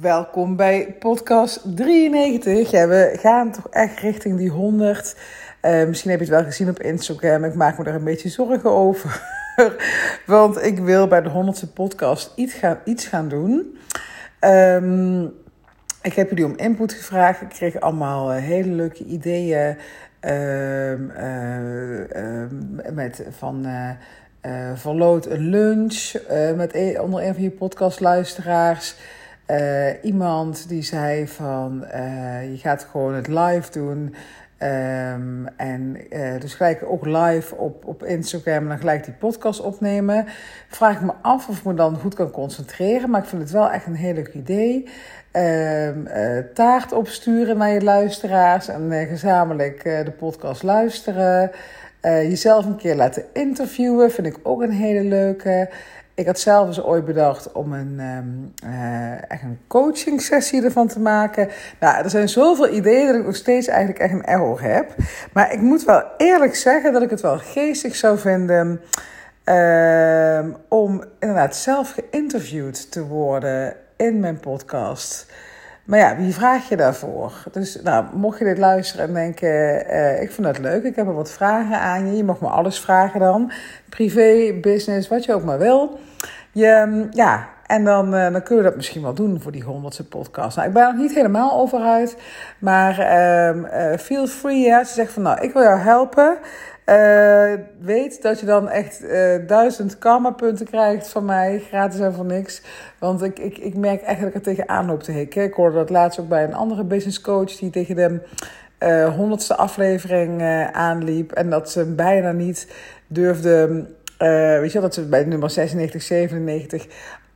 Welkom bij podcast 93. Ja, we gaan toch echt richting die 100. Uh, misschien heb je het wel gezien op Instagram. Ik maak me daar een beetje zorgen over. Want ik wil bij de 100ste podcast iets gaan, iets gaan doen. Um, ik heb jullie om input gevraagd. Ik kreeg allemaal uh, hele leuke ideeën. Uh, met van verloot een lunch met een, onder een van je podcastluisteraars. Uh, iemand die zei van uh, je gaat gewoon het live doen. Um, en uh, dus gelijk ook live op, op Instagram en dan gelijk die podcast opnemen. Vraag ik me af of ik me dan goed kan concentreren. Maar ik vind het wel echt een heel leuk idee. Um, taart opsturen naar je luisteraars en gezamenlijk de podcast luisteren. jezelf een keer laten interviewen vind ik ook een hele leuke. Ik had zelf eens ooit bedacht om een, um, uh, echt een coaching sessie ervan te maken. Nou, er zijn zoveel ideeën dat ik nog steeds eigenlijk echt een error heb. Maar ik moet wel eerlijk zeggen dat ik het wel geestig zou vinden uh, om inderdaad zelf geïnterviewd te worden in mijn podcast. Maar ja, wie vraag je daarvoor? Dus nou, mocht je dit luisteren en denken, uh, ik vind dat leuk, ik heb er wat vragen aan je. Je mag me alles vragen dan. Privé, business, wat je ook maar wil. Je, ja, en dan, uh, dan kun je dat misschien wel doen voor die honderdste podcast. Nou, ik ben er nog niet helemaal over uit. Maar uh, feel free. Hè. Ze zegt van, nou, ik wil jou helpen. Uh, weet dat je dan echt uh, duizend karma-punten krijgt van mij, gratis en voor niks. Want ik, ik, ik merk echt dat ik er tegenaan loop te hikken. Ik hoorde dat laatst ook bij een andere business coach die tegen de uh, honderdste aflevering aanliep. En dat ze bijna niet durfde uh, weet je dat ze bij nummer 96, 97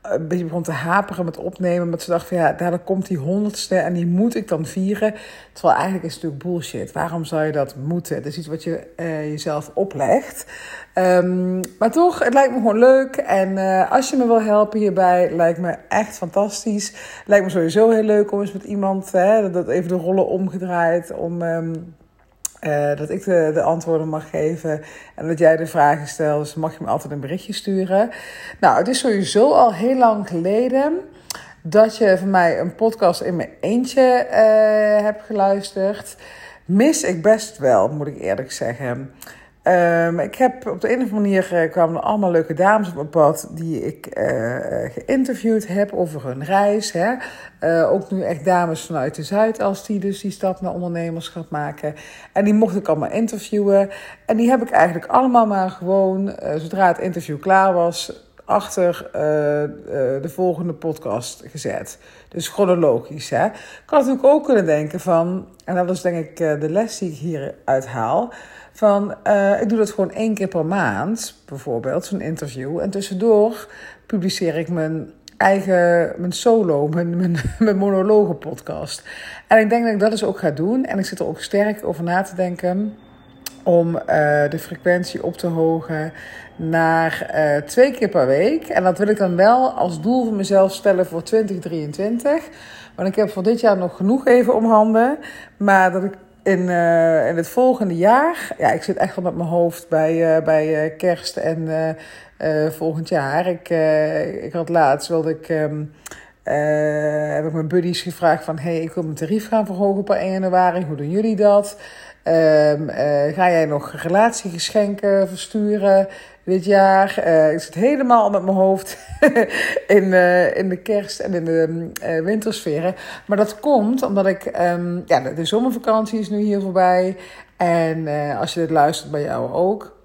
een beetje begon te haperen met opnemen. Omdat ze dacht van ja, daar komt die honderdste en die moet ik dan vieren. Terwijl eigenlijk is het natuurlijk bullshit. Waarom zou je dat moeten? Dat is iets wat je uh, jezelf oplegt. Um, maar toch, het lijkt me gewoon leuk. En uh, als je me wil helpen hierbij, lijkt me echt fantastisch. Lijkt me sowieso heel leuk om eens met iemand, hè, dat even de rollen omgedraaid, om... Um, uh, dat ik de, de, antwoorden mag geven en dat jij de vragen stelt. Dus mag je me altijd een berichtje sturen. Nou, het is sowieso al heel lang geleden dat je van mij een podcast in mijn eentje uh, hebt geluisterd. Mis ik best wel, moet ik eerlijk zeggen. Um, ik heb op de een of andere manier uh, kwamen er allemaal leuke dames op mijn pad die ik uh, geïnterviewd heb over hun reis. Hè. Uh, ook nu echt dames vanuit de Zuidas die dus die stap naar ondernemerschap maken. En die mocht ik allemaal interviewen. En die heb ik eigenlijk allemaal maar gewoon, zodra het interview klaar was, achter de volgende podcast gezet. Dus chronologisch. Hè. Ik had natuurlijk ook kunnen denken van, en dat is denk ik de les die ik hieruit haal van, uh, ik doe dat gewoon één keer per maand, bijvoorbeeld, zo'n interview. En tussendoor publiceer ik mijn eigen, mijn solo, mijn, mijn, mijn monologe podcast. En ik denk dat ik dat dus ook ga doen. En ik zit er ook sterk over na te denken om uh, de frequentie op te hogen naar uh, twee keer per week. En dat wil ik dan wel als doel voor mezelf stellen voor 2023. Want ik heb voor dit jaar nog genoeg even om handen. Maar dat ik in, in het volgende jaar, ja, ik zit echt wel met mijn hoofd bij, uh, bij uh, kerst en volgend jaar. Ik, ik had laatst, wilde ik, um, heb ik mijn buddies gevraagd van, hey, ik wil mijn tarief gaan verhogen per 1 januari. Hoe doen jullie dat? Um, ga jij nog relatiegeschenken versturen? Dit jaar. Uh, ik zit helemaal met mijn hoofd in, uh, in de kerst en in de uh, wintersferen. Maar dat komt omdat ik... Um, ja, de, zomervakantie is nu hier voorbij. En als je dit luistert bij jou ook.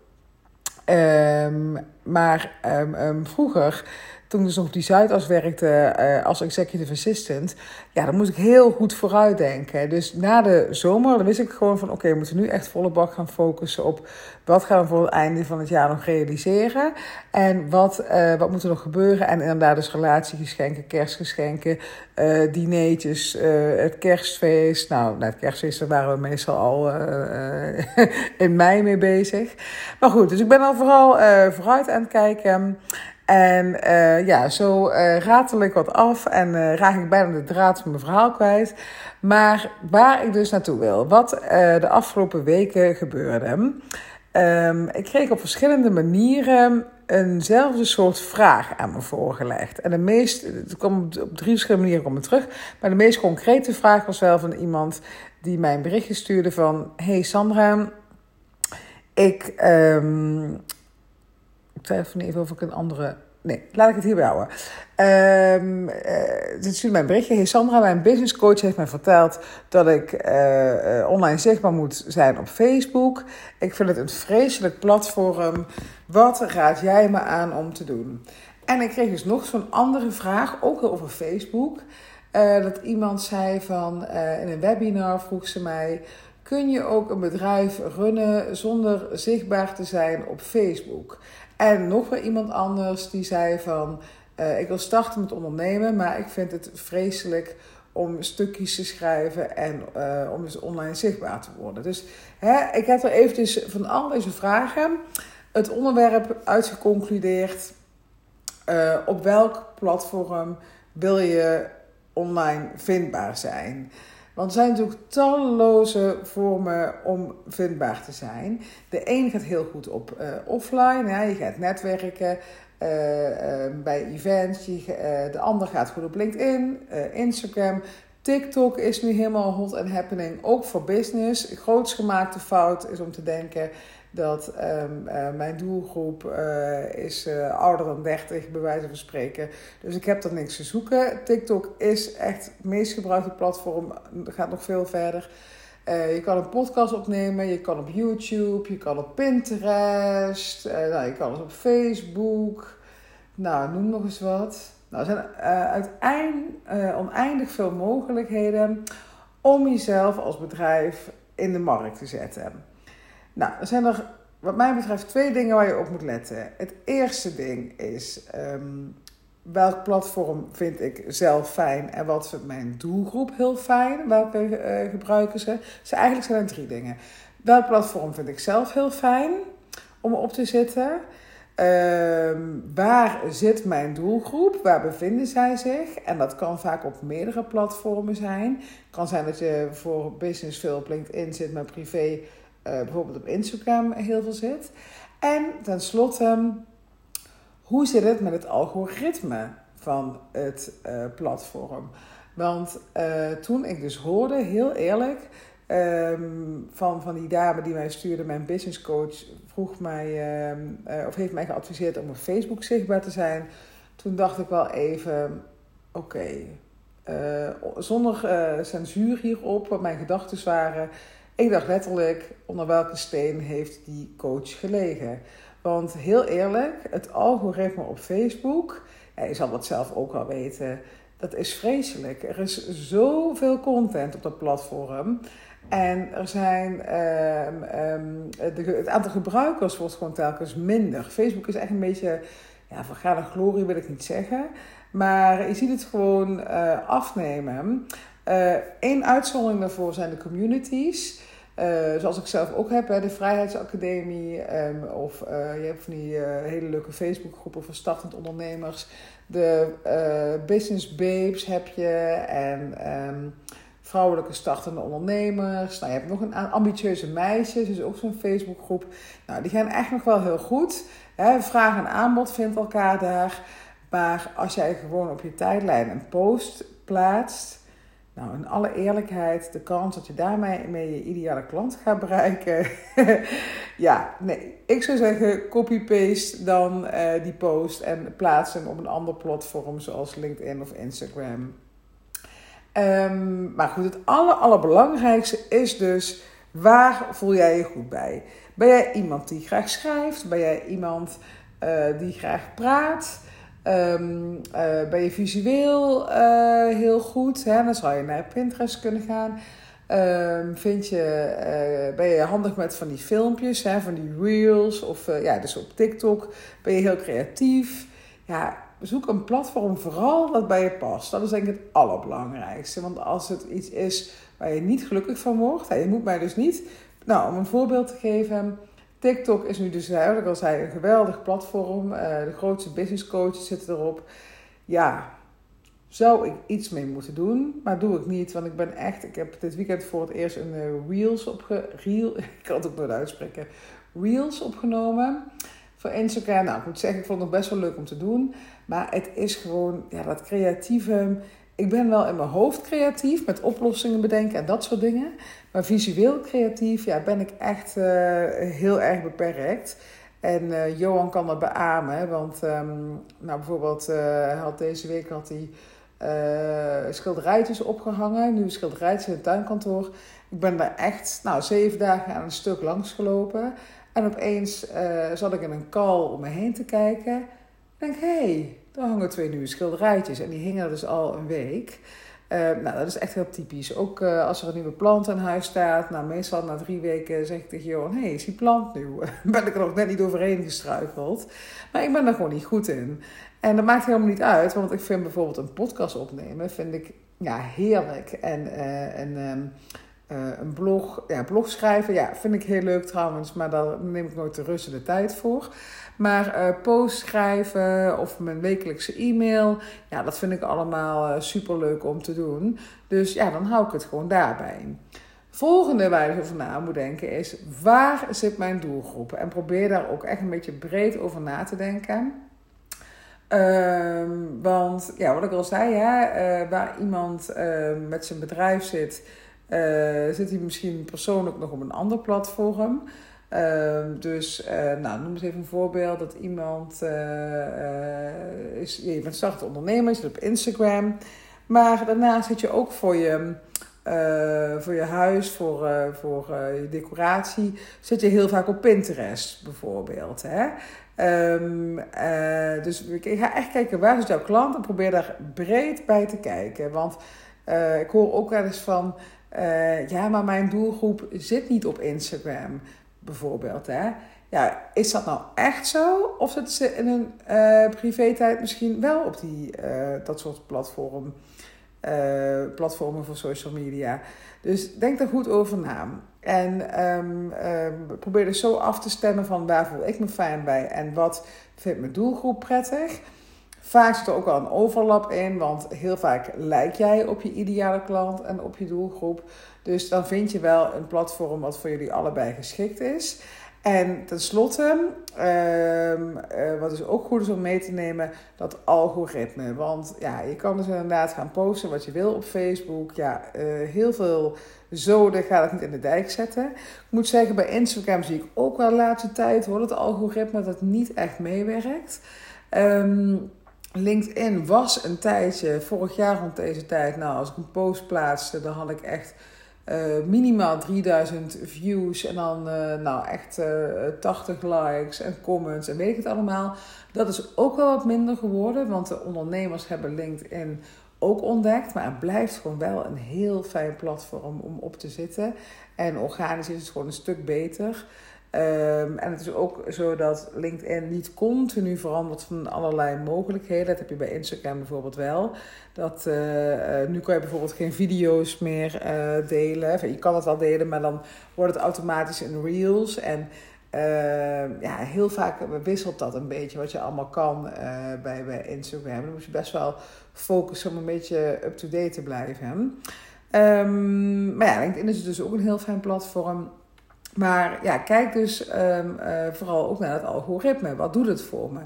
Um, maar um, vroeger toen dus nog op die Zuidas werkte uh, als executive assistant, ja, dan moest ik heel goed vooruitdenken. Dus na de zomer, dan wist ik gewoon van, oké, we moeten nu echt volle bak gaan focussen op wat gaan we voor het einde van het jaar nog realiseren en wat, uh, wat moet er nog gebeuren. En inderdaad dus relatiegeschenken, kerstgeschenken, uh, dineetjes, het kerstfeest. Nou, na het kerstfeest waren we meestal al in mei mee bezig. Maar goed, dus ik ben al vooral vooruit aan het kijken. En uh, ja, zo uh, ratel ik wat af en uh, raak ik bijna de draad van mijn verhaal kwijt. Maar waar ik dus naartoe wil, wat de afgelopen weken gebeurde. Um, ik kreeg op verschillende manieren eenzelfde soort vraag aan me voorgelegd. En de meest, het kwam op drie verschillende manieren komen terug. Maar de meest concrete vraag was wel van iemand die mij een berichtje stuurde van... Hey Sandra, ik, um, twijfel even of ik een andere Nee, laat ik het hierbij houden. Um, uh, dit stuurt mijn berichtje. Hey Sandra, mijn business coach heeft mij verteld dat ik uh, uh, online zichtbaar moet zijn op Facebook. Ik vind het een vreselijk platform. Wat raad jij me aan om te doen? En ik kreeg dus nog zo'n andere vraag, ook over Facebook. dat iemand zei van, in een webinar vroeg ze mij... Kun je ook een bedrijf runnen zonder zichtbaar te zijn op Facebook? En nog weer iemand anders die zei van... Uh, ik wil starten met ondernemen, maar ik vind het vreselijk om stukjes te schrijven en uh, om dus online zichtbaar te worden. Dus hè, ik heb er eventjes van al deze vragen het onderwerp uitgeconcludeerd. Uh, op welk platform wil je online vindbaar zijn? Want er zijn natuurlijk talloze vormen om vindbaar te zijn. De een gaat heel goed op uh, offline, je gaat netwerken uh, uh, bij events. De ander gaat goed op LinkedIn, Instagram. TikTok is nu helemaal hot and happening, ook voor business. De grootst gemaakte fout is om te denken dat um, uh, mijn doelgroep uh, is uh, ouder dan 30, bij wijze van spreken. Dus ik heb er niks te zoeken. TikTok is echt het meest gebruikte platform, gaat nog veel verder. je kan een podcast opnemen, je kan op YouTube, je kan op Pinterest, nou, je kan dus op Facebook. Nou, noem nog eens wat. Nou, er zijn uiteindelijk oneindig veel mogelijkheden om jezelf als bedrijf in de markt te zetten. Nou, er zijn er wat mij betreft twee dingen waar je op moet letten. Het eerste ding is um, welk platform vind ik zelf fijn en wat vindt mijn doelgroep heel fijn? Welke uh, gebruiken ze? Dus eigenlijk zijn er drie dingen. Welk platform vind ik zelf heel fijn om op te zitten? Um, waar zit mijn doelgroep? Waar bevinden zij zich? En dat kan vaak op meerdere platformen zijn. Het kan zijn dat je voor business veel op LinkedIn zit, maar privé bijvoorbeeld op Instagram heel veel zit. En tenslotte, hoe zit het met het algoritme van het uh, platform? Want uh, toen ik dus hoorde, heel eerlijk, um, van, van die dame die mij stuurde, mijn business coach, vroeg mij, uh, of heeft mij geadviseerd om op Facebook zichtbaar te zijn. Toen dacht ik wel even, oké, zonder censuur hierop, wat mijn gedachten waren ik dacht letterlijk, onder welke steen heeft die coach gelegen? Want heel eerlijk, het algoritme op Facebook, je zal dat zelf ook wel weten, dat is vreselijk. Er is zoveel content op dat platform. En er zijn, um, um, het aantal gebruikers wordt gewoon telkens minder. Facebook is echt een beetje, ja, vergane glorie wil ik niet zeggen. Maar je ziet het gewoon uh, afnemen. Eén uh, uitzondering daarvoor zijn de communities. Uh, zoals ik zelf ook heb, hè, de Vrijheidsacademie. Um, of uh, je hebt van die hele leuke Facebookgroepen voor startend ondernemers. De Business Babes heb je. En um, vrouwelijke startende ondernemers. Nou, je hebt nog een ambitieuze meisjes, dus ook zo'n Facebookgroep. Nou, die gaan echt nog wel heel goed. Hè. Vraag en aanbod vindt elkaar daar. Maar als jij gewoon op je tijdlijn een post plaatst nou, in alle eerlijkheid, de kans dat je daarmee mee je ideale klant gaat bereiken. ja, nee. Ik zou zeggen, copy-paste dan uh, die post en plaats hem op een ander platform zoals LinkedIn of Instagram. Um, maar goed, het aller, allerbelangrijkste is dus, waar voel jij je goed bij? Ben jij iemand die graag schrijft? Ben jij iemand uh, die graag praat? Um, uh, ben je visueel uh, heel goed? Hè? Dan zou je naar Pinterest kunnen gaan. Um, vind je, uh, ben je handig met van die filmpjes, hè? van die reels? Of ja, dus op TikTok ben je heel creatief. Ja, zoek een platform vooral dat bij je past. Dat is denk ik het allerbelangrijkste. Want als het iets is waar je niet gelukkig van wordt, hè, je moet mij dus niet... Nou, om een voorbeeld te geven... TikTok is nu dus, eigenlijk al zei, een geweldig platform. Uh, de grootste business coaches zitten erop. Ja, zou ik iets mee moeten doen, maar doe ik niet. Want ik ben echt, ik heb dit weekend voor het eerst een uh, Reels opge... Reel, ik kan het ook nooit uitspreken. Reels opgenomen voor Instagram. Nou, ik moet zeggen, ik vond het best wel leuk om te doen. Maar het is gewoon, ja, dat creatieve. Ik ben wel in mijn hoofd creatief met oplossingen bedenken en dat soort dingen. Maar visueel creatief, ja, ben ik echt heel erg beperkt. En uh, Johan kan dat beamen, want um, nou, bijvoorbeeld uh, had deze week had hij schilderijtjes opgehangen. Nu schilderijtjes in het tuinkantoor. Ik ben daar echt nou, zeven dagen aan een stuk langs gelopen. En opeens zat ik in een kal om me heen te kijken. Ik denk, hé, hey, daar hangen twee nieuwe schilderijtjes. En die hingen dus al een week. Uh, nou, dat is echt heel typisch. Ook uh, als er een nieuwe plant aan huis staat. Nou, meestal na drie weken zeg ik tegen Johan... Hé, hey, is die plant nu? ben ik er nog net niet overheen gestruikeld. Maar ik ben er gewoon niet goed in. En dat maakt helemaal niet uit. Want ik vind bijvoorbeeld een podcast opnemen... vind ik ja, heerlijk. En, uh, en um, een blog, ja, blog schrijven... Ja, vind ik heel leuk trouwens. Maar daar neem ik nooit de rust en de tijd voor. Maar uh, post schrijven of mijn wekelijkse e-mail, ja, dat vind ik allemaal uh, super leuk om te doen. Dus ja, dan hou ik het gewoon daarbij. Volgende waar je over na moet denken is: waar zit mijn doelgroep? En probeer daar ook echt een beetje breed over na te denken. Uh, want ja, wat ik al zei, hè, waar iemand met zijn bedrijf zit, zit hij misschien persoonlijk nog op een ander platform. Uh, dus, uh, nou, noem eens even een voorbeeld dat iemand uh, is, je bent start ondernemer, zit op Instagram, maar daarnaast zit je ook voor je, voor je huis, voor, voor je decoratie, zit je heel vaak op Pinterest bijvoorbeeld. Hè? Um, dus ik ga echt kijken waar zit jouw klant en probeer daar breed bij te kijken. Want ik hoor ook wel eens van, ja, maar mijn doelgroep zit niet op Instagram bijvoorbeeld. Hè? Ja, is dat nou echt zo? Of zitten ze in hun uh, privé-tijd misschien wel op die, uh, dat soort platform, platformen voor social media? Dus denk er goed over na. En um, um, probeer dus zo af te stemmen van waar voel ik me fijn bij en wat vindt mijn doelgroep prettig. Vaak zit er ook wel een overlap in, want heel vaak lijk jij op je ideale klant en op je doelgroep. Dus dan vind je wel een platform wat voor jullie allebei geschikt is. En tenslotte, uh, uh, wat dus ook goed is om mee te nemen, dat algoritme. Want ja, je kan dus inderdaad gaan posten wat je wil op Facebook. Ja, uh, heel veel zoden gaat het niet in de dijk zetten. Ik moet zeggen, bij Instagram zie ik ook wel de laatste tijd hoor, het algoritme dat niet echt meewerkt. Um, LinkedIn was een tijdje, vorig jaar rond deze tijd, nou als ik een post plaatste, dan had ik echt uh, minimaal 3000 views en dan uh, nou echt uh, eh, 80 likes en comments en weet ik het allemaal. Dat is ook wel wat minder geworden, want de ondernemers hebben LinkedIn ook ontdekt. Maar het blijft gewoon wel een heel fijn platform om op te zitten. En organisch is het gewoon een stuk beter. Um, en het is ook zo dat LinkedIn niet continu verandert van allerlei mogelijkheden. Dat heb je bij Instagram bijvoorbeeld wel. Dat, uh, uh, nu kan je bijvoorbeeld geen video's meer uh, delen. Je kan het wel delen, maar dan wordt het automatisch in Reels. En ehm, ja, heel vaak wisselt dat een beetje wat je allemaal kan bij, bij Instagram. Dan moet je best wel focussen om een beetje up-to-date te blijven. Um, maar ja, LinkedIn is dus ook een heel fijn platform maar ja, kijk dus um, uh, vooral ook naar het algoritme. Wat doet het voor me?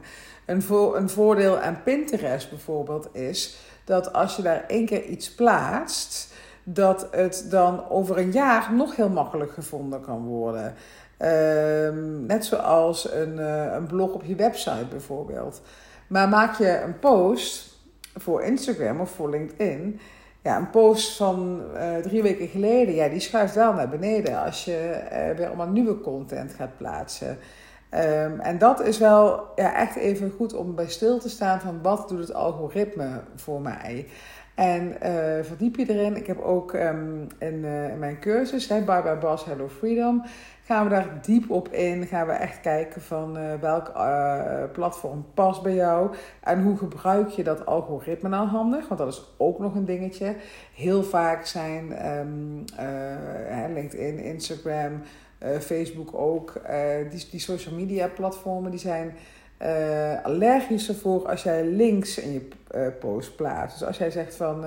Een, een voordeel aan Pinterest bijvoorbeeld is dat als je daar één keer iets plaatst, dat het dan over een jaar nog heel makkelijk gevonden kan worden. Um, net zoals een, uh, een blog op je website bijvoorbeeld. Maar maak je een post voor Instagram of voor LinkedIn ja, een post van uh, drie weken geleden, ja, die schuift wel naar beneden als je uh, weer allemaal nieuwe content gaat plaatsen. Um, en dat is wel ja, echt even goed om bij stil te staan van wat doet het algoritme voor mij. En verdiep je erin. Ik heb ook in, in, mijn cursus, hè, Bye Bye Boss Hello Freedom, gaan we daar diep op in. Gaan we echt kijken van uh, welk platform past bij jou. En hoe gebruik je dat algoritme nou handig. Want dat is ook nog een dingetje. Heel vaak zijn uh, LinkedIn, Instagram, Facebook ook. die, die social media platformen die zijn... allergisch ervoor als jij links in je post plaatst. Dus als jij zegt van...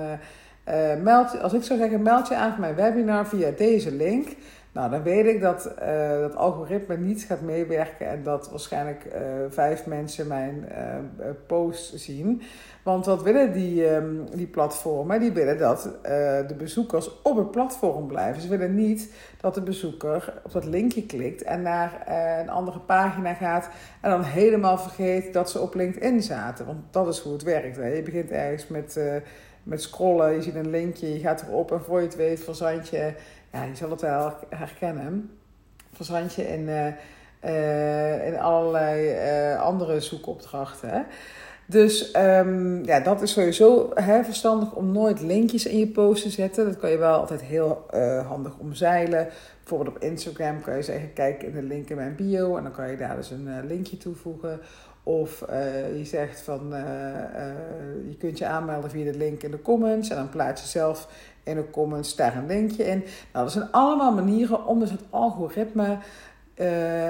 meld, als ik zou zeggen, meld je aan voor mijn webinar via deze link Nou, dan weet ik dat uh, dat algoritme niet gaat meewerken en dat waarschijnlijk uh, vijf mensen mijn uh, post zien. Want wat willen die, um, die platformen? Die willen dat de bezoekers op het platform blijven. Ze willen niet dat de bezoeker op dat linkje klikt en naar een andere pagina gaat en dan helemaal vergeet dat ze op LinkedIn zaten. Want dat is hoe het werkt. Hè? Je begint ergens met, met scrollen, je ziet een linkje, je gaat erop en voor je het weet verzand je ja, je zal het wel herkennen. Verzand je in, uh, in allerlei uh, andere zoekopdrachten. Dus um, ja, dat is sowieso hè, verstandig om nooit linkjes in je post te zetten. Dat kan je wel altijd heel uh, handig omzeilen. Bijvoorbeeld op Instagram kan je zeggen: kijk in de link in mijn bio. En dan kan je daar dus een linkje toevoegen. Of je zegt van je kunt je aanmelden via de link in de comments. En dan plaats je zelf in de comments daar een linkje in. Nou, dat zijn allemaal manieren om dus het algoritme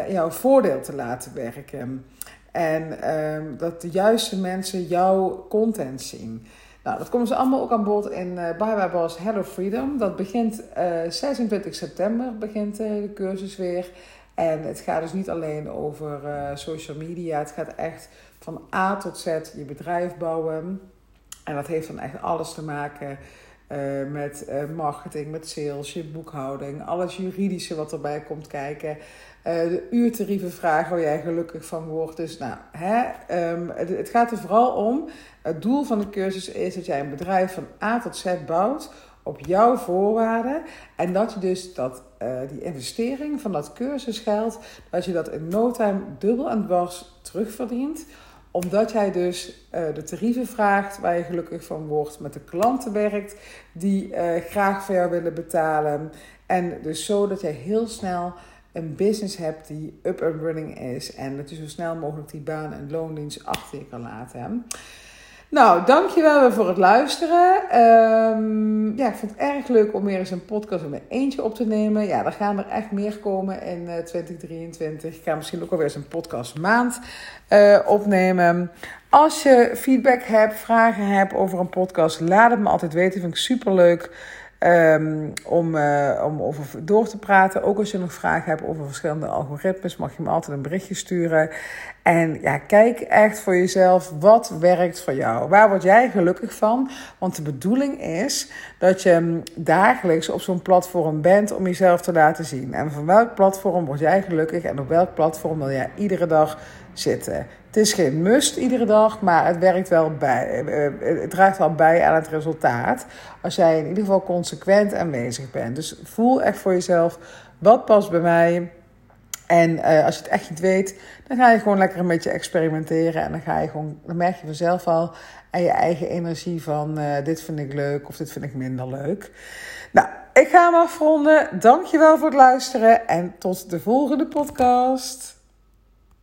in jouw voordeel te laten werken. En ehm, dat de juiste mensen jouw content zien. Nou, dat komen ze allemaal ook aan bod in uh, Bye Bye Hello Freedom. Dat begint 26 september, begint de cursus weer. En het gaat dus niet alleen over uh, social media. Het gaat echt van A tot Z je bedrijf bouwen. En dat heeft dan echt alles te maken uh, met uh, marketing, met sales, je boekhouding, alles juridische wat erbij komt kijken. de uurtarieven vragen waar jij gelukkig van wordt. Dus nou, hè, um, het, het gaat er vooral om. Het doel van de cursus is dat jij een bedrijf van A tot Z bouwt op jouw voorwaarden. En dat je dus dat, die investering van dat cursusgeld, dat je dat in no time dubbel en dwars terugverdient. Omdat jij dus uh, de tarieven vraagt waar je gelukkig van wordt, met de klanten werkt die uh, graag jou willen betalen. En dus zo dat jij heel snel een business hebt die up and running is. En dat je zo snel mogelijk die baan en loondienst achter je kan laten. Nou, dankjewel voor het luisteren. Um, ja, ik vond het erg leuk om weer eens een podcast in mijn eentje op te nemen. Ja, er gaan er echt meer komen in uh, 2023. Ik ga misschien ook alweer eens een podcast maand uh, opnemen. Als je feedback hebt, vragen hebt over een podcast, laat het me altijd weten. Vind ik super leuk. Um, om, uh, om over door te praten. Ook als je nog vragen hebt over verschillende algoritmes, mag je me altijd een berichtje sturen. En ja, kijk echt voor jezelf wat werkt voor jou. Waar word jij gelukkig van? Want de bedoeling is dat je dagelijks op zo'n platform bent om jezelf te laten zien. En van welk platform word jij gelukkig en op welk platform wil jij iedere dag zitten? Het is geen must iedere dag, maar het werkt wel bij. Eh, eh, het draagt wel bij aan het resultaat. Als jij in ieder geval consequent aanwezig bent. Dus voel echt voor jezelf wat past bij mij. En uh, als je het echt niet weet, dan ga je gewoon lekker een beetje experimenteren. En dan ga je gewoon, dan merk je vanzelf al aan je eigen energie van uh, dit vind ik leuk of dit vind ik minder leuk. Nou, ik ga hem afronden. Dankjewel voor het luisteren en tot de volgende podcast.